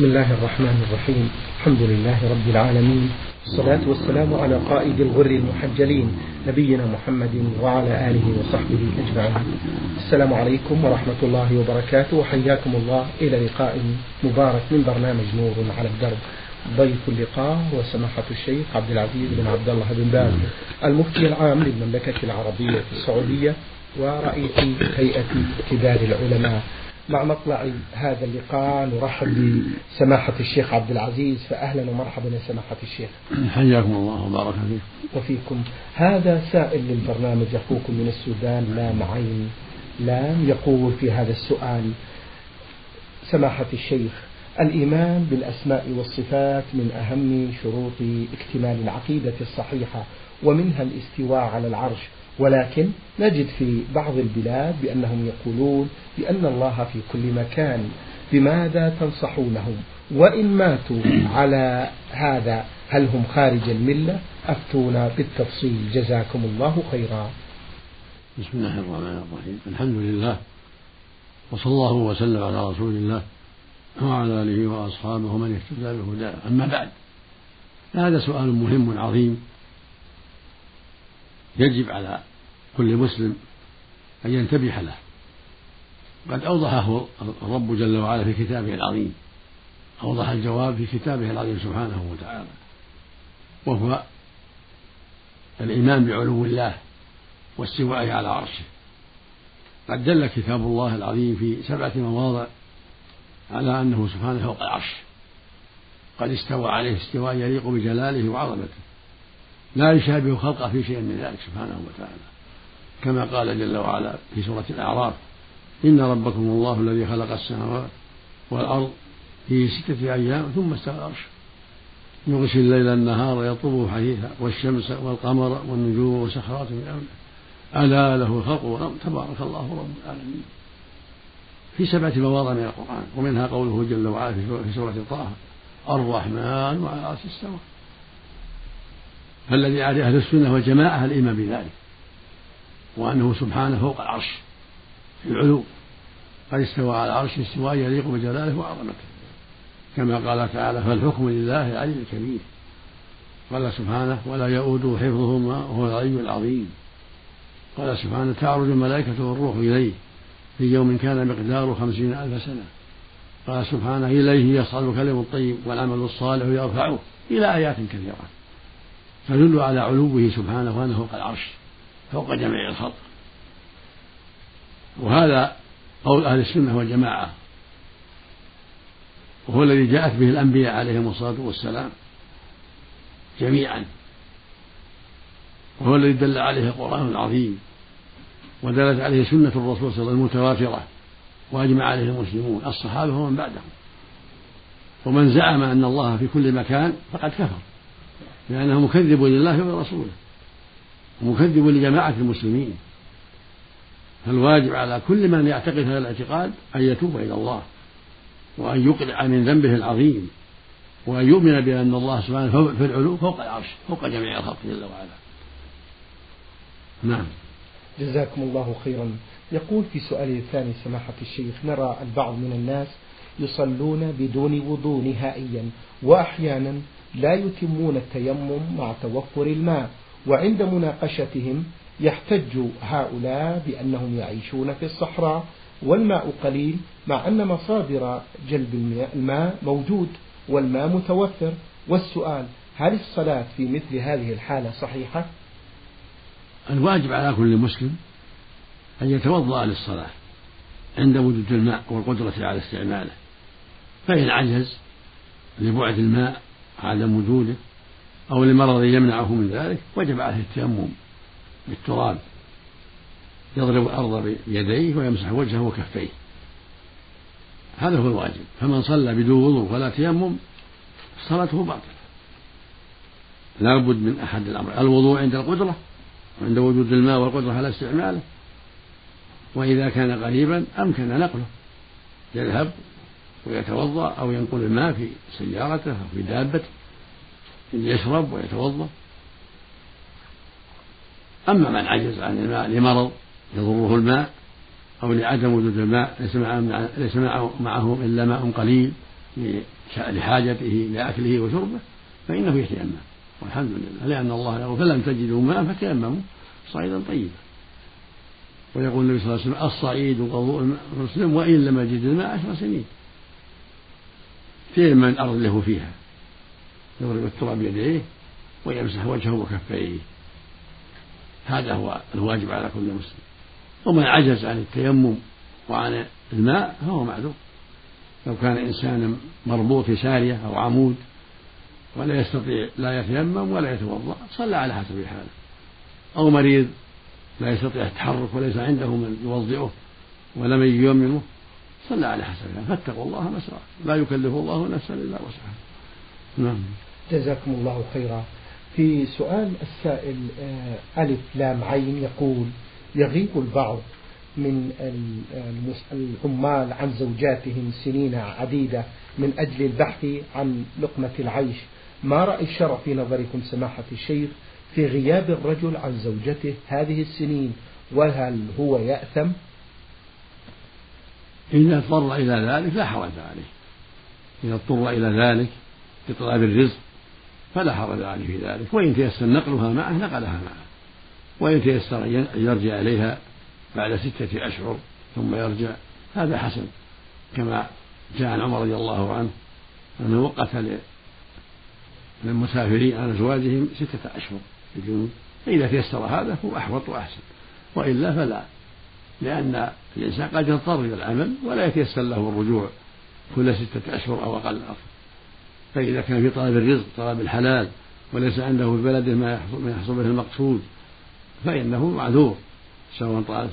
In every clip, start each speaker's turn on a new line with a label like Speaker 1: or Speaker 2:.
Speaker 1: بسم الله الرحمن الرحيم. الحمد لله رب العالمين. الصلاة والسلام على قائد الغر المحجلين نبينا محمد وعلى آله وصحبه أجمعين. السلام عليكم ورحمة الله وبركاته وحياكم الله إلى لقاء مبارك من برنامج نور على الدرب. ضيف اللقاء هو سماحة الشيخ عبد العزيز بن عبد الله بن باز المفتي العام للمملكة العربية السعودية ورئيس هيئة كبار العلماء. مع مطلع هذا اللقاء نرحب بسماحة الشيخ عبد العزيز فأهلا ومرحبا يا سماحة الشيخ.
Speaker 2: حياكم الله وبارك فيكم.
Speaker 1: وفيكم. هذا سائل للبرنامج أخوكم من السودان لام عين لام يقول في هذا السؤال. سماحة الشيخ الإيمان بالأسماء والصفات من أهم شروط اكتمال العقيدة الصحيحة ومنها الاستواء على العرش. ولكن نجد في بعض البلاد بأنهم يقولون بأن الله في كل مكان بماذا تنصحونهم؟ وإن ماتوا على هذا هل هم خارج الملة؟ أفتونا بالتفصيل. جزاكم الله خيرا.
Speaker 2: بسم الله الرحمن الرحيم. الحمد لله وصلى الله وسلم على رسول الله وعلى آله وأصحابه ومن اهتدى بهداه. أما بعد هذا سؤال مهم عظيم يجب على كل مسلم أن ينتبه له. قد أوضحه الرب جل وعلا في كتابه العظيم. أوضح الجواب في كتابه العظيم سبحانه وتعالى. وهو الإيمان بعلو الله واستوائه على عرشه. قد دل كتاب الله العظيم في سبعة مواضع على أنه سبحانه فوق العرش. قد استوى عليه استواء يليق بجلاله وعظمته. لا يشابه خلقه في شيء من ذلك سبحانه وتعالى. كما قال جل وعلا في سورة الأعراف إن ربكم الله الذي خلق السماوات والأرض في ستة أيام ثم استوى العرش. يغشي الليل النهار يطلبه حديثا والشمس والقمر والنجوم مسخرات من أمره. ألا له الخلق والأمر تبارك الله رب العالمين. في سبعة مواضع من القرآن ومنها قوله جل وعلا في سورة طه الرحمن وعلى العرش استوى فالذي عليه أهل السنة والجماعة الإيمان بذلك. وأنه سبحانه فوق العرش في العلو. قد استوى على العرش استواء يليق بجلاله وعظمته. كما قال تعالى فالحكم لله العلي الكبير. قال سبحانه ولا يؤوده حفظهما وهو العلي العظيم. قال سبحانه تعرج الملائكة والروح إليه في يوم كان مقداره خمسين ألف سنة. قال سبحانه إليه يصعد الكلم الطيب والعمل الصالح يرفعه إلى آيات كثيرة. تدل على علوه سبحانه وأنه فوق العرش. فوق جميع الخلق. وهذا قول أهل السنة والجماعة. وهو الذي جاءت به الأنبياء عليهم الصلاة والسلام جميعا. وهو الذي دل عليه القرآن العظيم. ودلت عليه سنة الرسول صلى الله عليه وسلم المتواترة. وأجمع عليه المسلمون. الصحابة ومن بعدهم. ومن زعم أن الله في كل مكان فقد كفر. لأنه مكذب لله ولرسوله. ومكذب لجماعة المسلمين. فالواجب على كل من يعتقد هذا الاعتقاد أن يتوب إلى الله وأن يقلع من ذنبه العظيم وأن يؤمن بأن الله سبحانه في العلو فوق العرش فوق جميع الخلق جل وعلا. نعم.
Speaker 1: جزاكم الله خيرا. يقول في سؤاله الثاني سماحة الشيخ نرى البعض من الناس يصلون بدون وضوء نهائيا وأحيانا لا يتمون التيمم مع توفر الماء. وعند مناقشتهم يحتج هؤلاء بأنهم يعيشون في الصحراء والماء قليل مع أن مصادر جلب الماء موجود والماء متوفر والسؤال هل الصلاة في مثل هذه الحالة صحيحة؟
Speaker 2: الواجب على كل مسلم أن يتوضأ للصلاة عند وجود الماء والقدرة على استعماله فإن عجز لبعد الماء عدم وجوده أو لمرض يمنعه من ذلك وجب عليه التيمم بالتراب. يضرب الأرض بيديه ويمسح وجهه وكفيه. هذا هو الواجب. فمن صلى بدون وضوء ولا تيمم صلاته باطلة. لا بد من أحد الأمر. الوضوء عند القدرة وعند وجود الماء والقدرة على استعماله. وإذا كان قريبا أمكن نقله. يذهب ويتوضأ أو ينقل الماء في سيارته أو في دابته. يشرب ويتوضأ. أما من عجز عن الماء لمرض يضره الماء أو لعدم وجود الماء ليس معه, ليس معه إلا ماء قليل لحاجته لأكله وشربه فإنه يتيمم. والحمد لله. لأن الله يقول فلم تجدوا ماء فتيمموا صعيدا طيبا. ويقول النبي صلى الله عليه وسلم الصعيد وضوء المسلم وإن لم يجد الماء عشر سنين. فيه من الأرض له فيها؟ يضرب التراب بيديه ويمسح وجهه وكفيه. هذا هو الواجب على كل مسلم. ومن عجز عن التيمم وعن الماء فهو معذور. لو كان إنسانا مربوط في سارية أو عمود ولا يستطيع لا يتيمم ولا يتوضأ صلى على حسب حاله. أو مريض لا يستطيع التحرك وليس عنده من يوضئه ولا من ييممه صلى على حسب حاله. فاتقوا الله ما لا يكلف الله نفسا إلا وسعها.
Speaker 1: نعم. جزاكم الله خيرا. في سؤال السائل آه، ألف لام عين يقول يغيب البعض من العمال عن زوجاتهم سنين عديدة من أجل البحث عن لقمة العيش. ما رأي الشرع في نظركم سماحة الشيخ في غياب الرجل عن زوجته هذه السنين؟ وهل هو يأثم؟
Speaker 2: إذا أضطر إلى ذلك لا حرج عليه. إذا أضطر إلى ذلك لطلب الرزق فلا حرج عليه في ذلك. وإن تيسر نقلها معه نقلها معه. وإن تيسر أن يرجع إليها بعد ستة أشهر ثم يرجع هذا حسن. كما جاء عن عمر رضي الله عنه أنه وقت للمسافرين عن أزواجهم ستة أشهر في فإذا تيسر هذا هو أحوط وأحسن. وإلا فلا لأن الإنسان قد يضطر إلى العمل ولا يتيسر له الرجوع كل ستة أشهر أو أقل. فإذا كان في طلب الرزق طلب الحلال وليس عنده في بلده ما يحصل به المقصود فإنه معذور سواء طالت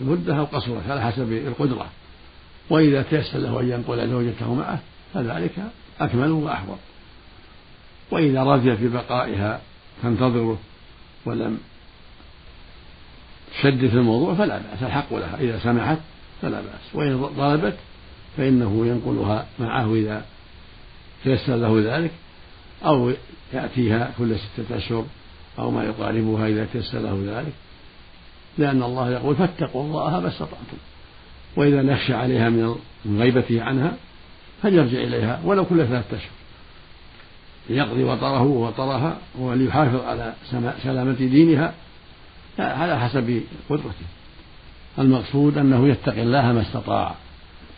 Speaker 2: المدة أو قصرت على حسب القدرة. وإذا تيسر له أن ينقل زوجته معه فذلك أكمل وأحوط. وإذا رضي في بقائها تنتظره ولم تشدد في الموضوع فلا بأس الحق لها. إذا سمحت فلا بأس. وإن طلبت فإنه ينقلها معه إذا تيسر له ذلك أو يأتيها كل ستة أشهر أو ما يقاربها إذا تيسر له ذلك. لأن الله يقول فاتقوا الله ما استطعتم. وإذا نخشى عليها من غيبته عنها فليرجع إليها ولو كل ثلاثة أشهر. ليقضي وطره ووطرها وليحافظ على سلامة دينها على حسب قدرته. المقصود أنه يتقي الله ما استطاع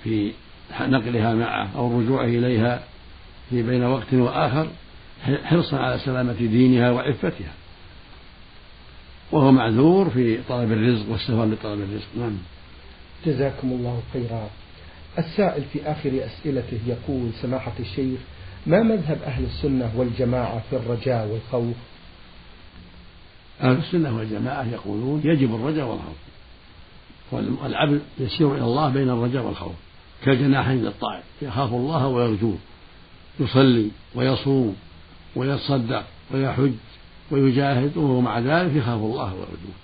Speaker 2: في نقلها معه أو الرجوع إليها في بين وقت وآخر حرصا على سلامة دينها وعفتها. وهو معذور في طلب الرزق والسفر لطلب الرزق. نعم.
Speaker 1: جزاكم الله خيرا. السائل في آخر أسئلته يقول سماحة الشيخ ما مذهب أهل السنة والجماعة في الرجاء والخوف؟
Speaker 2: أهل السنة والجماعة يقولون يجب الرجاء والخوف. والعبد يسير إلى الله بين الرجاء والخوف كالجناحين للطائر يخاف الله ويرجوه. يصلي ويصوم ويتصدق ويحج ويجاهد وهو مع ذلك يخاف الله ويرجوه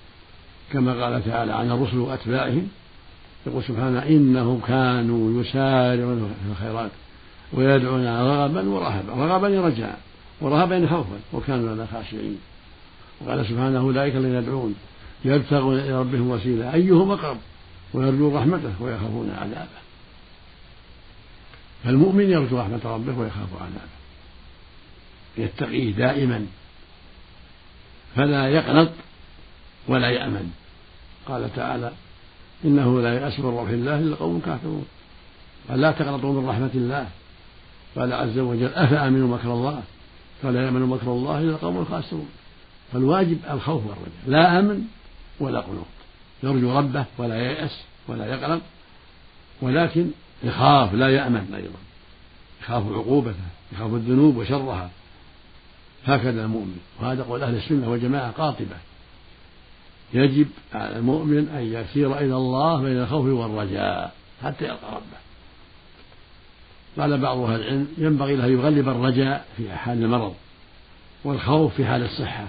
Speaker 2: كما قال تعالى عن الرسل وأتباعهم يقول سبحانه إنهم كانوا يسارعون في الخيرات ويدعون رغبا ورهبا رغبا رجاء ورهبا خوفا وكانوا لنا خاشعين. وقال سبحانه أولئك الذين يدعون يبتغون إلى ربهم وسيلة أيهم أقرب؟ ويرجون رحمته ويخافون عذابه. فالمؤمن يرجو رحمة ربه ويخاف عذابه. يتقيه دائما. فلا يقنط ولا يأمن. قال تعالى إنه لا يأس من روح الله إلا قوم كافرون فلا تقنطوا من رحمة الله. قال عز وجل أفأمنوا مكر الله؟ فلا يأمن مكر الله إلا القوم الخاسرون. فالواجب الخوف والرجاء. لا أمن ولا قنوط. يرجو ربه ولا ييأس ولا يقلق. ولكن يخاف لا يأمن أيضا. يخاف عقوبته يخاف الذنوب وشرها. هكذا المؤمن. وهذا قول أهل السنة والجماعة قاطبة. يجب على المؤمن أن يسير إلى الله بين الخوف والرجاء حتى يلقى ربه. قال بعض أهل العلم ينبغي له يغلب الرجاء في حال المرض والخوف في حال الصحة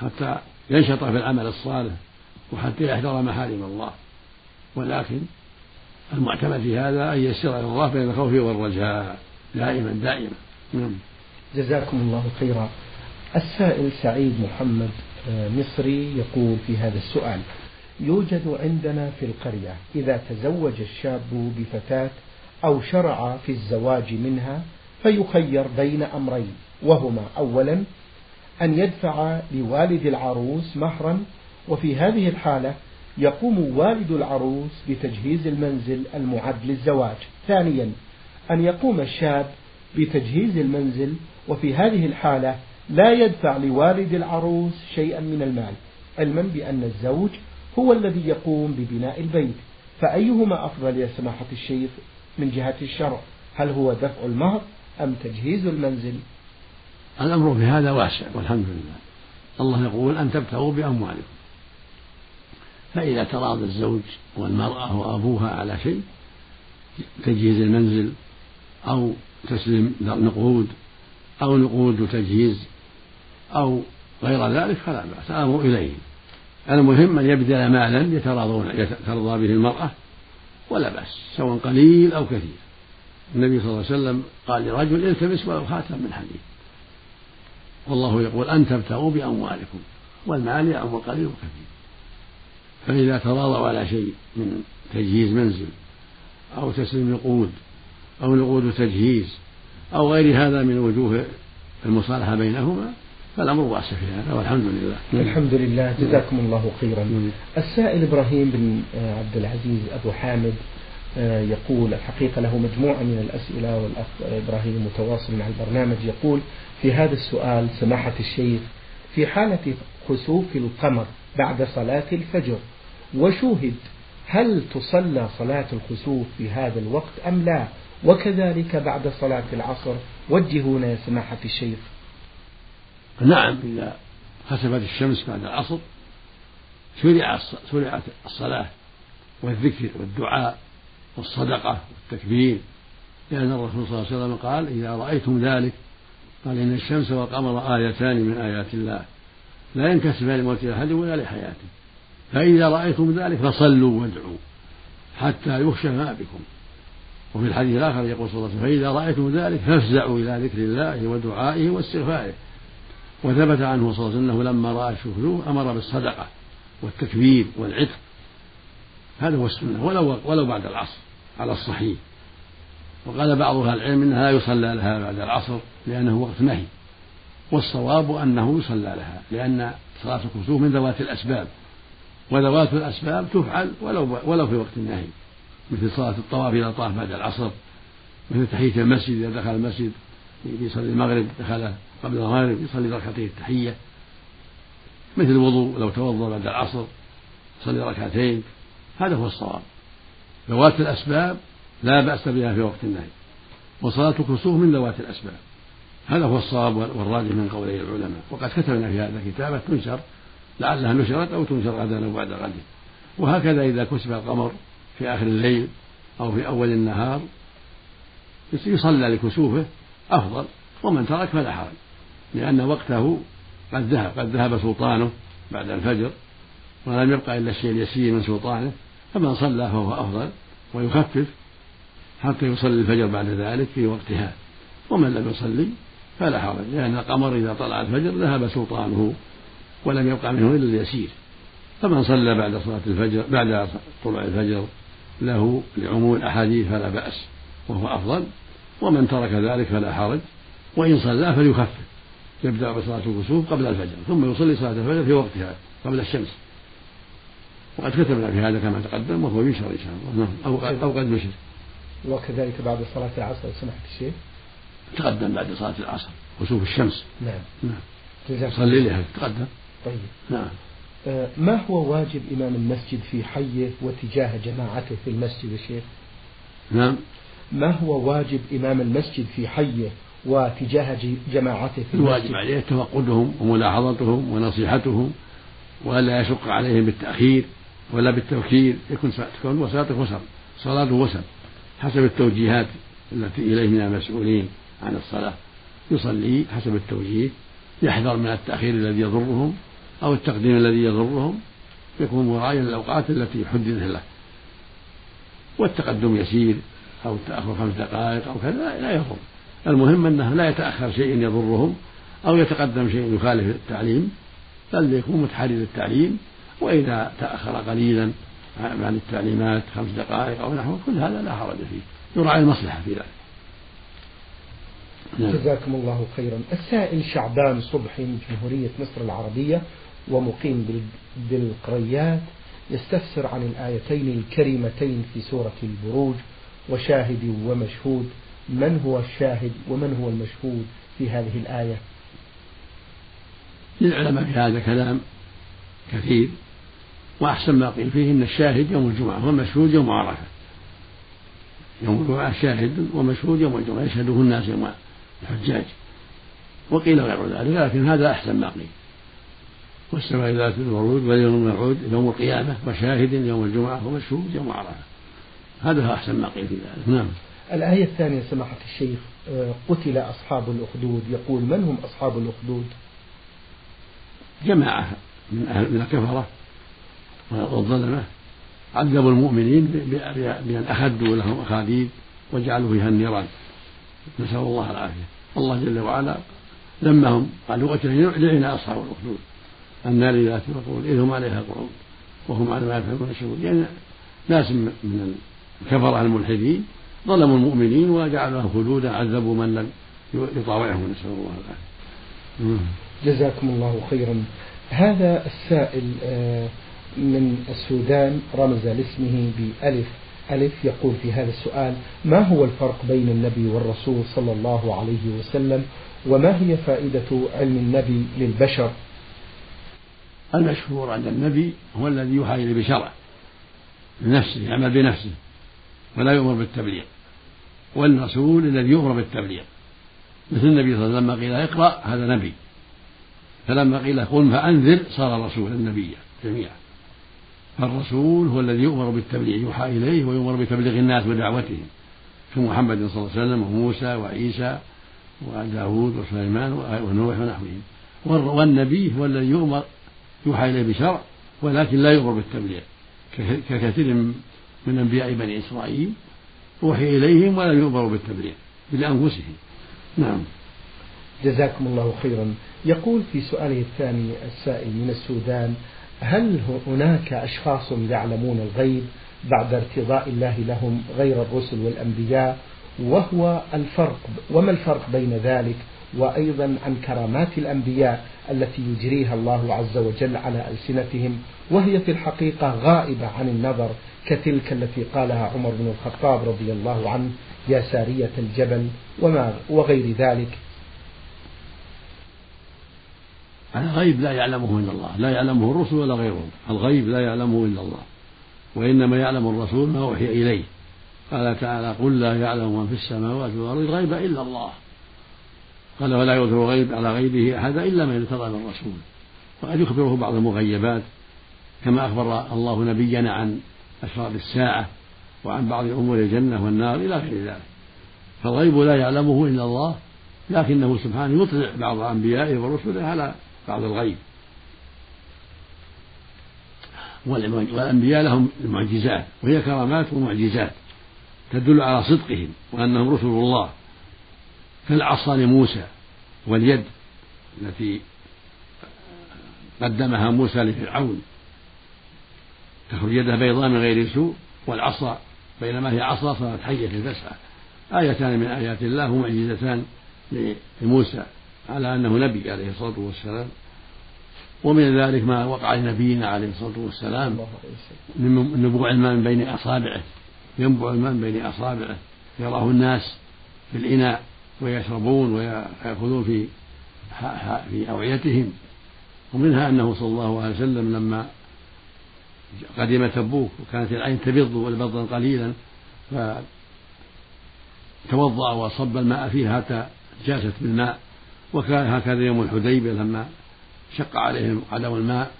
Speaker 2: حتى ينشط في العمل الصالح وحتى يحذر محارم الله. ولكن المعتمد في هذا أن يسير إلى الله بين الخوف والرجاء دائما دائما. نعم.
Speaker 1: جزاكم الله خيرا. السائل سعيد محمد آه، مصري يقول في هذا السؤال يوجد عندنا في القرية إذا تزوج الشاب بفتاة أو شرع في الزواج منها فيخير بين أمرين وهما أولا أن يدفع لوالد العروس مهرا وفي هذه الحالة يقوم والد العروس بتجهيز المنزل المعد للزواج. ثانيا أن يقوم الشاب بتجهيز المنزل وفي هذه الحالة لا يدفع لوالد العروس شيئا من المال علما بأن الزوج هو الذي يقوم ببناء البيت. فأيهما أفضل يا سماحة الشيخ من جهة الشرع؟ هل هو دفع المهر أم تجهيز المنزل؟
Speaker 2: الأمر في هذا واسع والحمد لله. الله يقول أن تبتغوا بأموالكم. فإذا تراضى الزوج والمرأة وأبوها على شيء تجهيز المنزل أو تسليم نقود أو نقود وتجهيز أو غير ذلك فلا بأس الأمر إليهم المهم أن يبذل مالا يتراضون ترضى به المرأة ولا بأس سواء قليل أو كثير. النبي صلى الله عليه وسلم قال لرجل التمس ولو خاتم من حديد. والله يقول أن تبتغوا بأموالكم والمال يعم القليل والكثير. فإذا تراضوا على شيء من تجهيز منزل أو تسليم نقود أو نقود تجهيز أو غير هذا من وجوه المصالحة بينهما فالأمر واسع في هذا والحمد لله.
Speaker 1: الحمد لله جزاكم الله خيرا. السائل إبراهيم بن عبد العزيز أبو حامد آه، يقول الحقيقة له مجموعة من الأسئلة والأخ إبراهيم متواصل مع البرنامج يقول في هذا السؤال سماحة الشيخ في حالة خسوف القمر بعد صلاة الفجر وشوهد هل تصلى صلاة الخسوف في هذا الوقت أم لا؟ وكذلك بعد صلاة العصر وجهونا يا سماحة الشيخ.
Speaker 2: نعم إذا خسفت الشمس بعد العصر شرع شرعت الصلاة والذكر والدعاء والصدقة والتكبير. لأن الرسول صلى الله عليه وسلم قال إذا رأيتم ذلك قال إن الشمس والقمر آيتان من آيات الله. لا ينكسفان لموت أحد ولا لحياته. فإذا رأيتم ذلك فصلوا وادعوا حتى يخشى ما بكم. وفي الحديث الآخر يقول صلى الله عليه وسلم فإذا رأيتم ذلك فافزعوا إلى ذكر الله ودعائه واستغفاره. وثبت عنه صلى الله عليه وسلم أنه لما رأى الشهدوء أمر بالصدقة والتكبير والعتق. هذا هو السنة ولو ولو بعد العصر على الصحيح. وقال بعض أهل العلم أنها لا يصلى لها بعد العصر لأنه وقت نهي. والصواب أنه يصلى لها لأن صلاة الكسوف من ذوات الأسباب. وذوات الأسباب تفعل ولو ولو في وقت النهي. مثل صلاة الطواف إذا طاف بعد العصر مثل تحية المسجد إذا دخل المسجد يصلي المغرب دخل قبل المغرب يصلي ركعتين التحية. مثل الوضوء لو توضأ بعد العصر يصلي ركعتين. هذا هو الصواب. ذوات الأسباب لا بأس بها في وقت النهي. وصلاة الكسوف من ذوات الأسباب. هذا هو الصواب والراجح من قولي العلماء. وقد كتبنا في هذا كتابة تنشر لعلها نشرت أو تنشر غدا أو بعد غد. وهكذا إذا كسب القمر في آخر الليل أو في أول النهار يصلى لكسوفه أفضل ومن ترك فلا حرج لأن وقته قد ذهب قد ذهب سلطانه بعد الفجر ولم يبقى إلا الشيء اليسير من سلطانه فمن صلى فهو أفضل ويخفف حتى يصلي الفجر بعد ذلك في وقتها. ومن لم يصلي فلا حرج لأن القمر إذا طلع الفجر ذهب سلطانه ولم يبقى منه إلا اليسير. فمن صلى بعد صلاة الفجر بعد طلوع الفجر له لعموم الأحاديث فلا بأس وهو أفضل. ومن ترك ذلك فلا حرج وإن صلى فليخفف يبدأ بصلاة الكسوف قبل الفجر ثم يصلي صلاة الفجر في وقتها قبل الشمس. وقد كتبنا في هذا كما تقدم وهو ينشر إن شاء الله نعم أو أو قد نشر.
Speaker 1: وكذلك بعد صلاة العصر سمحت الشيخ؟
Speaker 2: تقدم بعد صلاة العصر كسوف الشمس.
Speaker 1: نعم.
Speaker 2: نعم. صلي لها تقدم.
Speaker 1: طيب
Speaker 2: نعم
Speaker 1: آه، ما هو واجب إمام المسجد في حيه وتجاه جماعته في المسجد يا شيخ؟
Speaker 2: نعم
Speaker 1: ما هو واجب إمام المسجد في حيه وتجاه جماعته في المسجد؟
Speaker 2: الواجب عليه تفقدهم وملاحظتهم ونصيحتهم وألا يشق عليهم بالتأخير ولا بالتوكيل يكون تكون صلاته وسط صلاته وسط حسب التوجيهات التي إليه من المسؤولين عن الصلاة يصلي حسب التوجيه يحذر من التأخير الذي يضرهم أو التقديم الذي يضرهم يكون مراعيا للأوقات التي حددت له. والتقدم يسير أو التأخر خمس دقائق أو كذا لا يضر. المهم أنه لا يتأخر شيء يضرهم أو يتقدم شيء يخالف التعليم بل يكون متحرر التعليم وإذا تأخر قليلا عن التعليمات خمس دقائق أو نحو كل هذا لا حرج فيه. يراعي المصلحة في ذلك.
Speaker 1: جزاكم الله خيرا. السائل شعبان صبحي من جمهورية مصر العربية ومقيم بالقريات يستفسر عن الآيتين الكريمتين في سورة البروج وشاهد ومشهود. من هو الشاهد ومن هو المشهود في هذه الآية؟
Speaker 2: للعلماء في هذا كلام كثير وأحسن ما قيل فيه إن الشاهد يوم الجمعة والمشهود يوم عرفة. يوم الجمعة شاهد ومشهود يوم الجمعة يشهده الناس يوم الحجاج وقيل غير ذلك لكن هذا أحسن ما قيل. والسماء ذات الورود واليوم الموعود يوم القيامة وشاهد يوم الجمعة ومشهود يوم عرفة. هذا أحسن ما قيل في ذلك. نعم.
Speaker 1: الآية الثانية سماحة الشيخ آه، قتل أصحاب الأخدود. يقول من هم أصحاب الأخدود؟
Speaker 2: جماعة من أهل من الكفرة والظلمة. عذبوا المؤمنين بأن أخدوا لهم أخاديد وجعلوا فيها النيران نسأل الله العافية. الله جل وعلا لمهم قالوا لعن أصحاب الأخدود. النار ذات الوقود إذ هم عليها قعود وهم على ما يفعلون يشهدون. يعني ناس من الكفرة الملحدين ظلموا المؤمنين وجعلوها خلودا عذبوا من لم يطاوعهم. نسأل الله العافية.
Speaker 1: جزاكم الله خيرا. هذا السائل آه، من السودان رمز لاسمه بألف. ألف يقول في هذا السؤال ما هو الفرق بين النبي والرسول صلى الله عليه وسلم؟ وما هي فائدة علم النبي للبشر؟
Speaker 2: المشهور عند النبي هو الذي يوحى إليه بشرع بنفسه يعمل بنفسه ولا يؤمر بالتبليغ. والرسول الذي يؤمر بالتبليغ. مثل النبي صلى الله عليه وسلم لما قيل اقرأ هذا نبي. فلما قيل قل فأنذر صار رسولا نبيا جميعا. فالرسول هو الذي يؤمر بالتبليغ يوحى إليه ويؤمر بتبليغ الناس ودعوتهم كمحمد صلى الله عليه وسلم وموسى وعيسى وداود وسليمان ونوح ونحوهم. والنبي هو الذي يؤمر يوحى إليه بشرع ولكن لا يؤمر بالتبليغ. ككثير من أنبياء بني إسرائيل أوحي إليهم ولا يؤمر بالتبليغ لأنفسهم نعم.
Speaker 1: جزاكم الله خيرا. يقول في سؤاله الثاني السائل من السودان هل هناك أشخاص يعلمون الغيب بعد ارتضاء الله لهم غير الرسل والأنبياء؟ وهو الفرق وما الفرق بين ذلك وأيضا عن كرامات الأنبياء التي يجريها الله عز وجل على ألسنتهم؟ وهي في الحقيقة غائبة عن النظر كتلك التي قالها عمر بن الخطاب رضي الله عنه يا سارية الجبل وما وغير ذلك.
Speaker 2: الغيب لا يعلمه إلا الله لا يعلمه الرسل ولا غيرهم. الغيب لا يعلمه إلا الله وإنما يعلم الرسول ما أوحي إليه. قال تعالى قل لا يعلم من في السماوات والأرض الغيب إلا الله. قال ولا يظهر غيب على غيبه أحدا إلا من ارتضى من الرسول وقد يخبره بعض المغيبات كما أخبر الله نبينا عن أشراط الساعة وعن بعض أمور الجنة والنار إلى غير ذلك. فالغيب لا يعلمه إلا الله لكنه سبحانه يطلع بعض أنبيائه ورسله على بعض الغيب. والأنبياء لهم المعجزات وهي كرامات ومعجزات تدل على صدقهم وأنهم رسل الله. كالعصا لموسى واليد التي قدمها موسى لفرعون. تخرج يده بيضاء من غير سوء والعصا بينما هي عصا صارت حية تسعى آيتان من آيات الله ومعجزتان لموسى. على أنه نبي عليه الصلاة والسلام. ومن ذلك ما وقع لنبينا عليه الصلاة والسلام من نبوع الماء من بين أصابعه. ينبع الماء من بين أصابعه. يراه الناس في الإناء ويشربون ويأخذون في في أوعيتهم. ومنها أنه صلى الله عليه وسلم لما قدم تبوك وكانت العين تبض والبضا قليلا فتوضأ وصب الماء فيها حتى جاست بالماء. وكان هكذا يوم الحديبية لما شق عليهم عدم الماء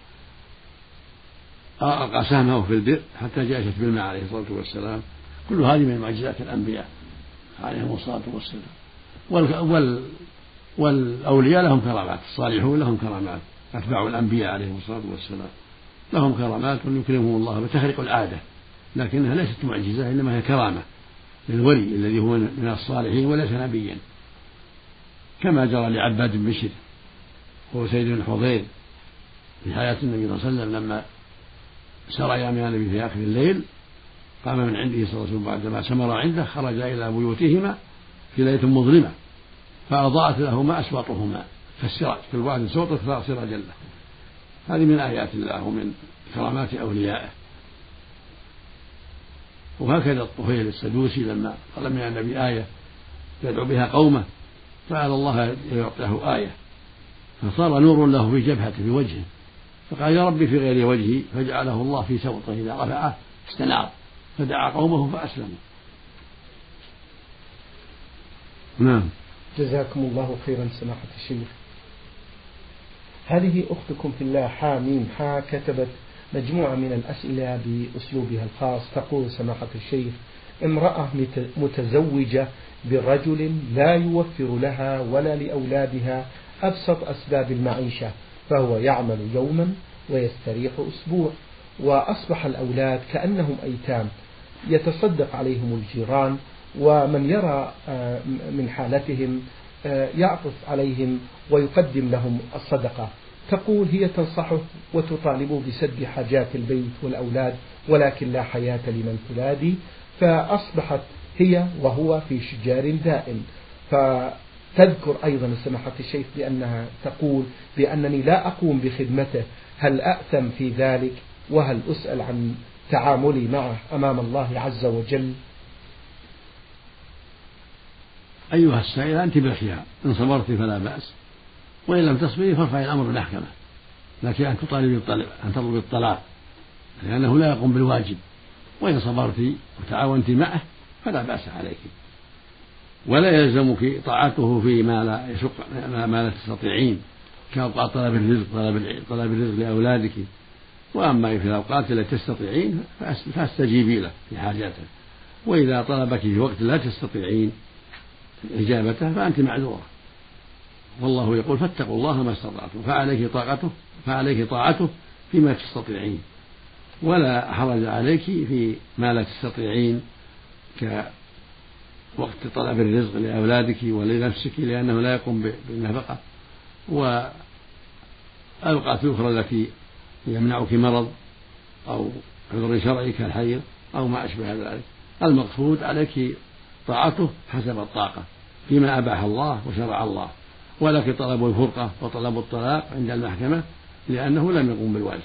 Speaker 2: ألقى سهمه في البئر حتى جاءت بالماء عليه الصلاة والسلام. كل هذه من معجزات الأنبياء عليهم الصلاة والسلام. وال وال والأولياء لهم كرامات الصالحون لهم كرامات أتباع الأنبياء عليهم الصلاة والسلام. لهم كرامات يكرمهم الله بتخرق العادة لكنها ليست معجزة إنما هي كرامة للولي الذي هو من الصالحين وليس نبيا. كما جرى لعباد بن بشر وهو سيد بن حضير في حياة النبي صلى الله عليه وسلم لما سريا من النبي في آخر الليل قام من عنده صلى الله عليه وسلم بعدما سمر عنده خرج إلى بيوتهما في ليلة مظلمة فأضاءت لهما أسواطهما كالسراج كل واحد سوط سراجا له. هذه من آيات الله ومن كرامات أوليائه. وهكذا الطفيل السدوسي لما طلب من النبي آية يدعو بها قومه فعل الله يعطيه آية. فصار نور له في جبهته في وجهه. فقال يا ربي في غير وجهي فجعله الله في سوطه إذا رفعه استنار. فدعا قومه فأسلموا.
Speaker 1: نعم. جزاكم الله خيرا سماحة الشيخ. هذه أختكم في الله حاميم حا كتبت مجموعة من الأسئلة بأسلوبها الخاص. تقول سماحة الشيخ امرأة متزوجة برجل لا يوفر لها ولا لأولادها أبسط أسباب المعيشة فهو يعمل يوما ويستريح أسبوع وأصبح الأولاد كأنهم أيتام يتصدق عليهم الجيران ومن يرى آه، من حالتهم آه، يعطف عليهم ويقدم لهم الصدقة. تقول هي تنصحه وتطالبه بسد حاجات البيت والأولاد ولكن لا حياة لمن تلادي فأصبحت هي وهو في شجار دائم. فتذكر أيضا سماحة الشيخ بأنها تقول بأنني لا أقوم بخدمته. هل أأثم في ذلك؟ وهل أسأل عن تعاملي معه أمام الله عز وجل؟
Speaker 2: أيها السائلة أنت بالخيار إن صبرت فلا بأس. وإن لم تصبري فارفعي الأمر بالمحكمة لكن أن تطالبي أن تطلبي الطلاق لأنه لا يقوم بالواجب. وإن صبرت وتعاونت معه فلا بأس عليك. ولا يلزمك طاعته فيما لا يشق ما لا تستطيعين كأوقات طلب الرزق طلب طلب الرزق لأولادك. وأما في الأوقات التي تستطيعين فاستجيبي له في حاجاته. وإذا طلبك في وقت لا تستطيعين إجابته فأنت معذورة. والله يقول فاتقوا الله ما استطعتم فعليك طاقته فعليك طاعته فيما تستطيعين. ولا حرج عليك في ما لا تستطيعين كوقت طلب الرزق لأولادك ولنفسك لأنه لا يقوم بالنفقة. والأوقات الأخرى التي يمنعك مرض أو عذر شرعي كالحيض أو ما أشبه ذلك. المقصود عليك طاعته حسب الطاقة فيما أباح الله وشرع الله. ولكن طلب الفرقة وطلب الطلاق عند المحكمة لأنه لم يقوم بالواجب.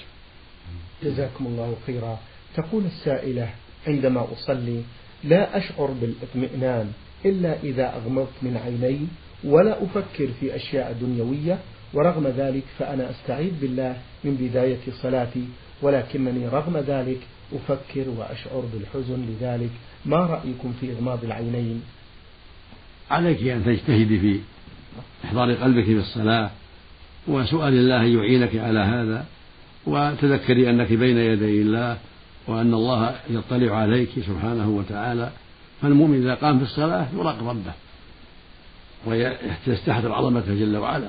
Speaker 1: جزاكم الله خيرا. تقول السائلة عندما أصلي لا أشعر بالإطمئنان إلا إذا أغمضت من عيني ولا أفكر في أشياء دنيوية ورغم ذلك فأنا أستعيذ بالله من بداية صلاتي ولكنني رغم ذلك أفكر وأشعر بالحزن لذلك. ما رأيكم في إغماض العينين؟
Speaker 2: عليك أن تجتهدي في إحضار قلبك في الصلاة وسؤال الله أن يعينك على هذا. وتذكري أنك بين يدي الله وأن الله يطلع عليك سبحانه وتعالى فالمؤمن إذا قام في الصلاة يراقب ربه ويستحضر عظمته جل وعلا.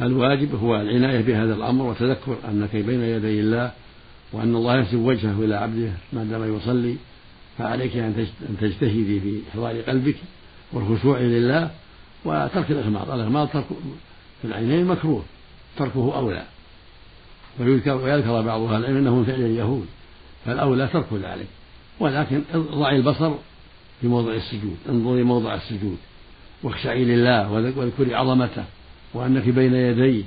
Speaker 2: الواجب هو العناية بهذا الأمر وتذكر أنك بين يدي الله وأن الله ينسب وجهه إلى عبده ما دام يصلي فعليك أن تجتهدي في إحضار قلبك والخشوع لله وترك الإغماض. الإغماض ترك في العينين مكروه تركه أولى. ويذكر ويذكر بعض أهل العلم أنه من فعل اليهود فالأولى ترك ذلك. ولكن ضعي البصر في موضع السجود انظري موضع السجود واخشعي لله واذكري عظمته وأنك بين يديه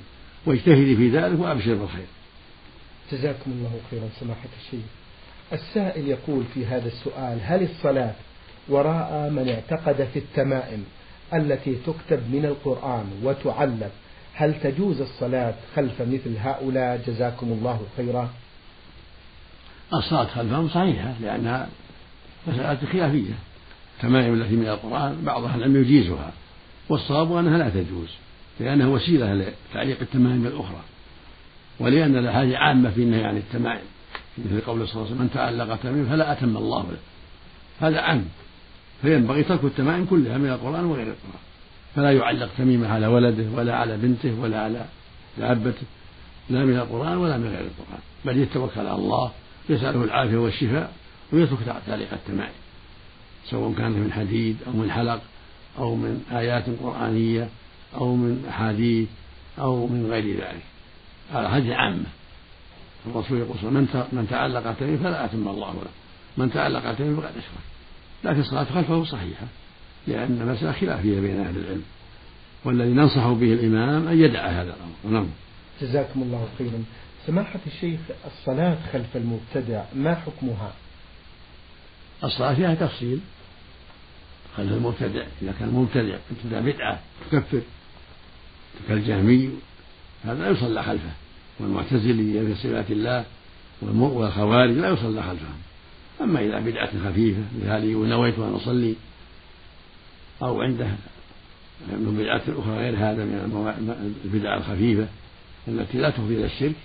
Speaker 2: واجتهدي في ذلك وأبشر بالخير.
Speaker 1: جزاكم الله خيرا سماحة الشيخ. السائل يقول في هذا السؤال هل الصلاة وراء من اعتقد في التمائم التي تكتب من القرآن وتعلم هل تجوز الصلاة خلف مثل هؤلاء جزاكم الله خيرا؟
Speaker 2: الصلاة خلفهم صحيحة لأنها مسألة خلافية. التمائم التي من القرآن بعض أهل العلم يجيزها. والصواب أنها لا تجوز لأنها وسيلة لتعليق التمائم الأخرى. ولأن الأحاديث عامة في النهي عن التمائم مثل قول صلى الله عليه وسلم من تعلق تميم فلا أتم الله له هذا عام فينبغي ترك التمائم كلها من القرآن وغير القرآن. فلا يعلق تميمة على ولده ولا على بنته ولا على دابته لا من القرآن ولا من غير القرآن. بل يتوكل على الله يسأله العافية والشفاء ويترك تعليق التمائم سواء كان من حديد أو من حلق أو من آيات قرآنية أو من أحاديث أو من غير ذلك. هذه عامة. الرسول يقول من من تعلق تميم فلا أتم الله له من تعلق ركعتين فقد أشرك. لكن الصلاة خلفه صحيحة. لأن المسألة خلافية بين أهل العلم. والذي ننصح به الإمام أن يدع هذا الأمر. نعم.
Speaker 1: جزاكم الله خيرا. سماحة الشيخ الصلاة خلف المبتدع ما حكمها؟
Speaker 2: الصلاة فيها تفصيل. خلف المبتدع. إذا كان مبتدع ابتدع بدعة تكفر. كالجهمي هذا لا يصلى خلفه. والمعتزلي في صفات الله والخوارج لا يصلى خلفهم. أما إذا بدعة خفيفة مثال نويت أن أصلي. أو عنده من بدعة أخرى غير هذا من البدع الخفيفة التي لا تفضي إلى الشرك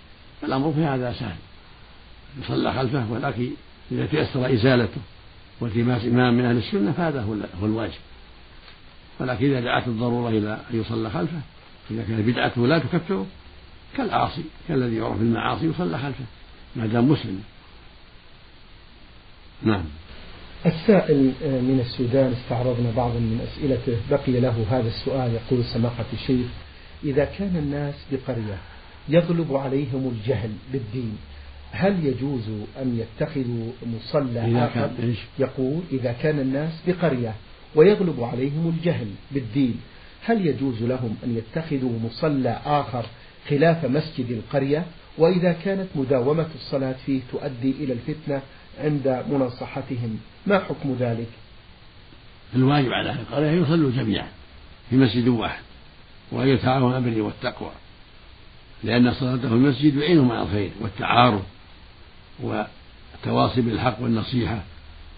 Speaker 2: الأمر في هذا سهل. يصلى خلفه ولكن إذا تيسر إزالته والتماس إمام من أهل السنة فهذا هو الواجب. ولكن إذا دعت الضرورة إلى أن يصلى خلفه إذا كان بدعته لا تكفره كالعاصي كالذي يعرف بالمعاصي يصلى خلفه ما دام مسلم. نعم.
Speaker 1: السائل من السودان استعرضنا بعضا من أسئلته. بقي له هذا السؤال يقول سماحة الشيخ إذا كان الناس بقرية يغلب عليهم الجهل بالدين هل يجوز أن يتخذوا مصلى آخر؟ يقول إذا كان الناس بقرية ويغلب عليهم الجهل بالدين هل يجوز لهم أن يتخذوا مصلى آخر خلاف مسجد القرية؟ وإذا كانت مداومة الصلاة فيه تؤدي إلى الفتنة عند مناصحتهم ما حكم ذلك؟
Speaker 2: الواجب على أهل القرية أن يصلوا جميعا في مسجد واحد وأن يتعاونوا بالبر والتقوى. لأن صلاته في المسجد يعينهم على الخير والتعارف والتواصي بالحق والنصيحة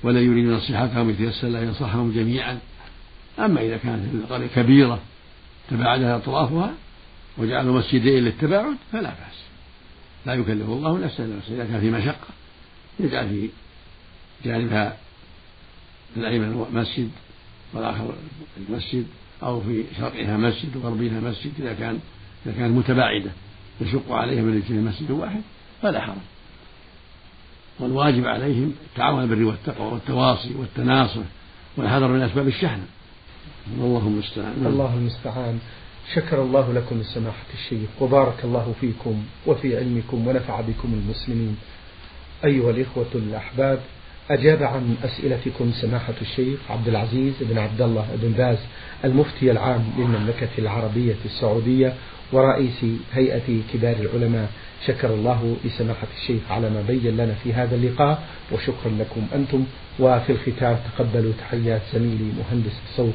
Speaker 2: ولا يريد نصيحتهم يتيسر له ينصحهم جميعا. أما إذا كانت القرية كبيرة تباعدها أطرافها وجعلوا مسجدين للتباعد فلا بأس. لا يكلف الله نفسا إلا إذا كان في مشقة يجعل في جانبها الأيمن مسجد والآخر المسجد أو في شرقها مسجد وغربها مسجد إذا كان إذا كانت متباعدة يشق عليهم أن يجتمع مسجد واحد فلا حرج. والواجب عليهم التعاون بالبر والتقوى والتواصي والتناصر والحذر من أسباب الشحنة. الله المستعان.
Speaker 1: الله المستعان. شكر الله لكم سماحة الشيخ وبارك الله فيكم وفي علمكم ونفع بكم المسلمين. أيها الإخوة الأحباب أجاب عن أسئلتكم سماحة الشيخ عبد العزيز بن عبد الله بن باز المفتي العام للمملكة العربية السعودية ورئيس هيئة كبار العلماء. شكر الله لسماحة الشيخ على ما بين لنا في هذا اللقاء وشكرا لكم أنتم. وفي الختام تقبلوا تحيات زميلي مهندس الصوت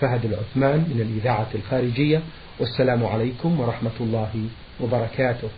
Speaker 1: فهد العثمان من الإذاعة الخارجية. والسلام عليكم ورحمة الله وبركاته.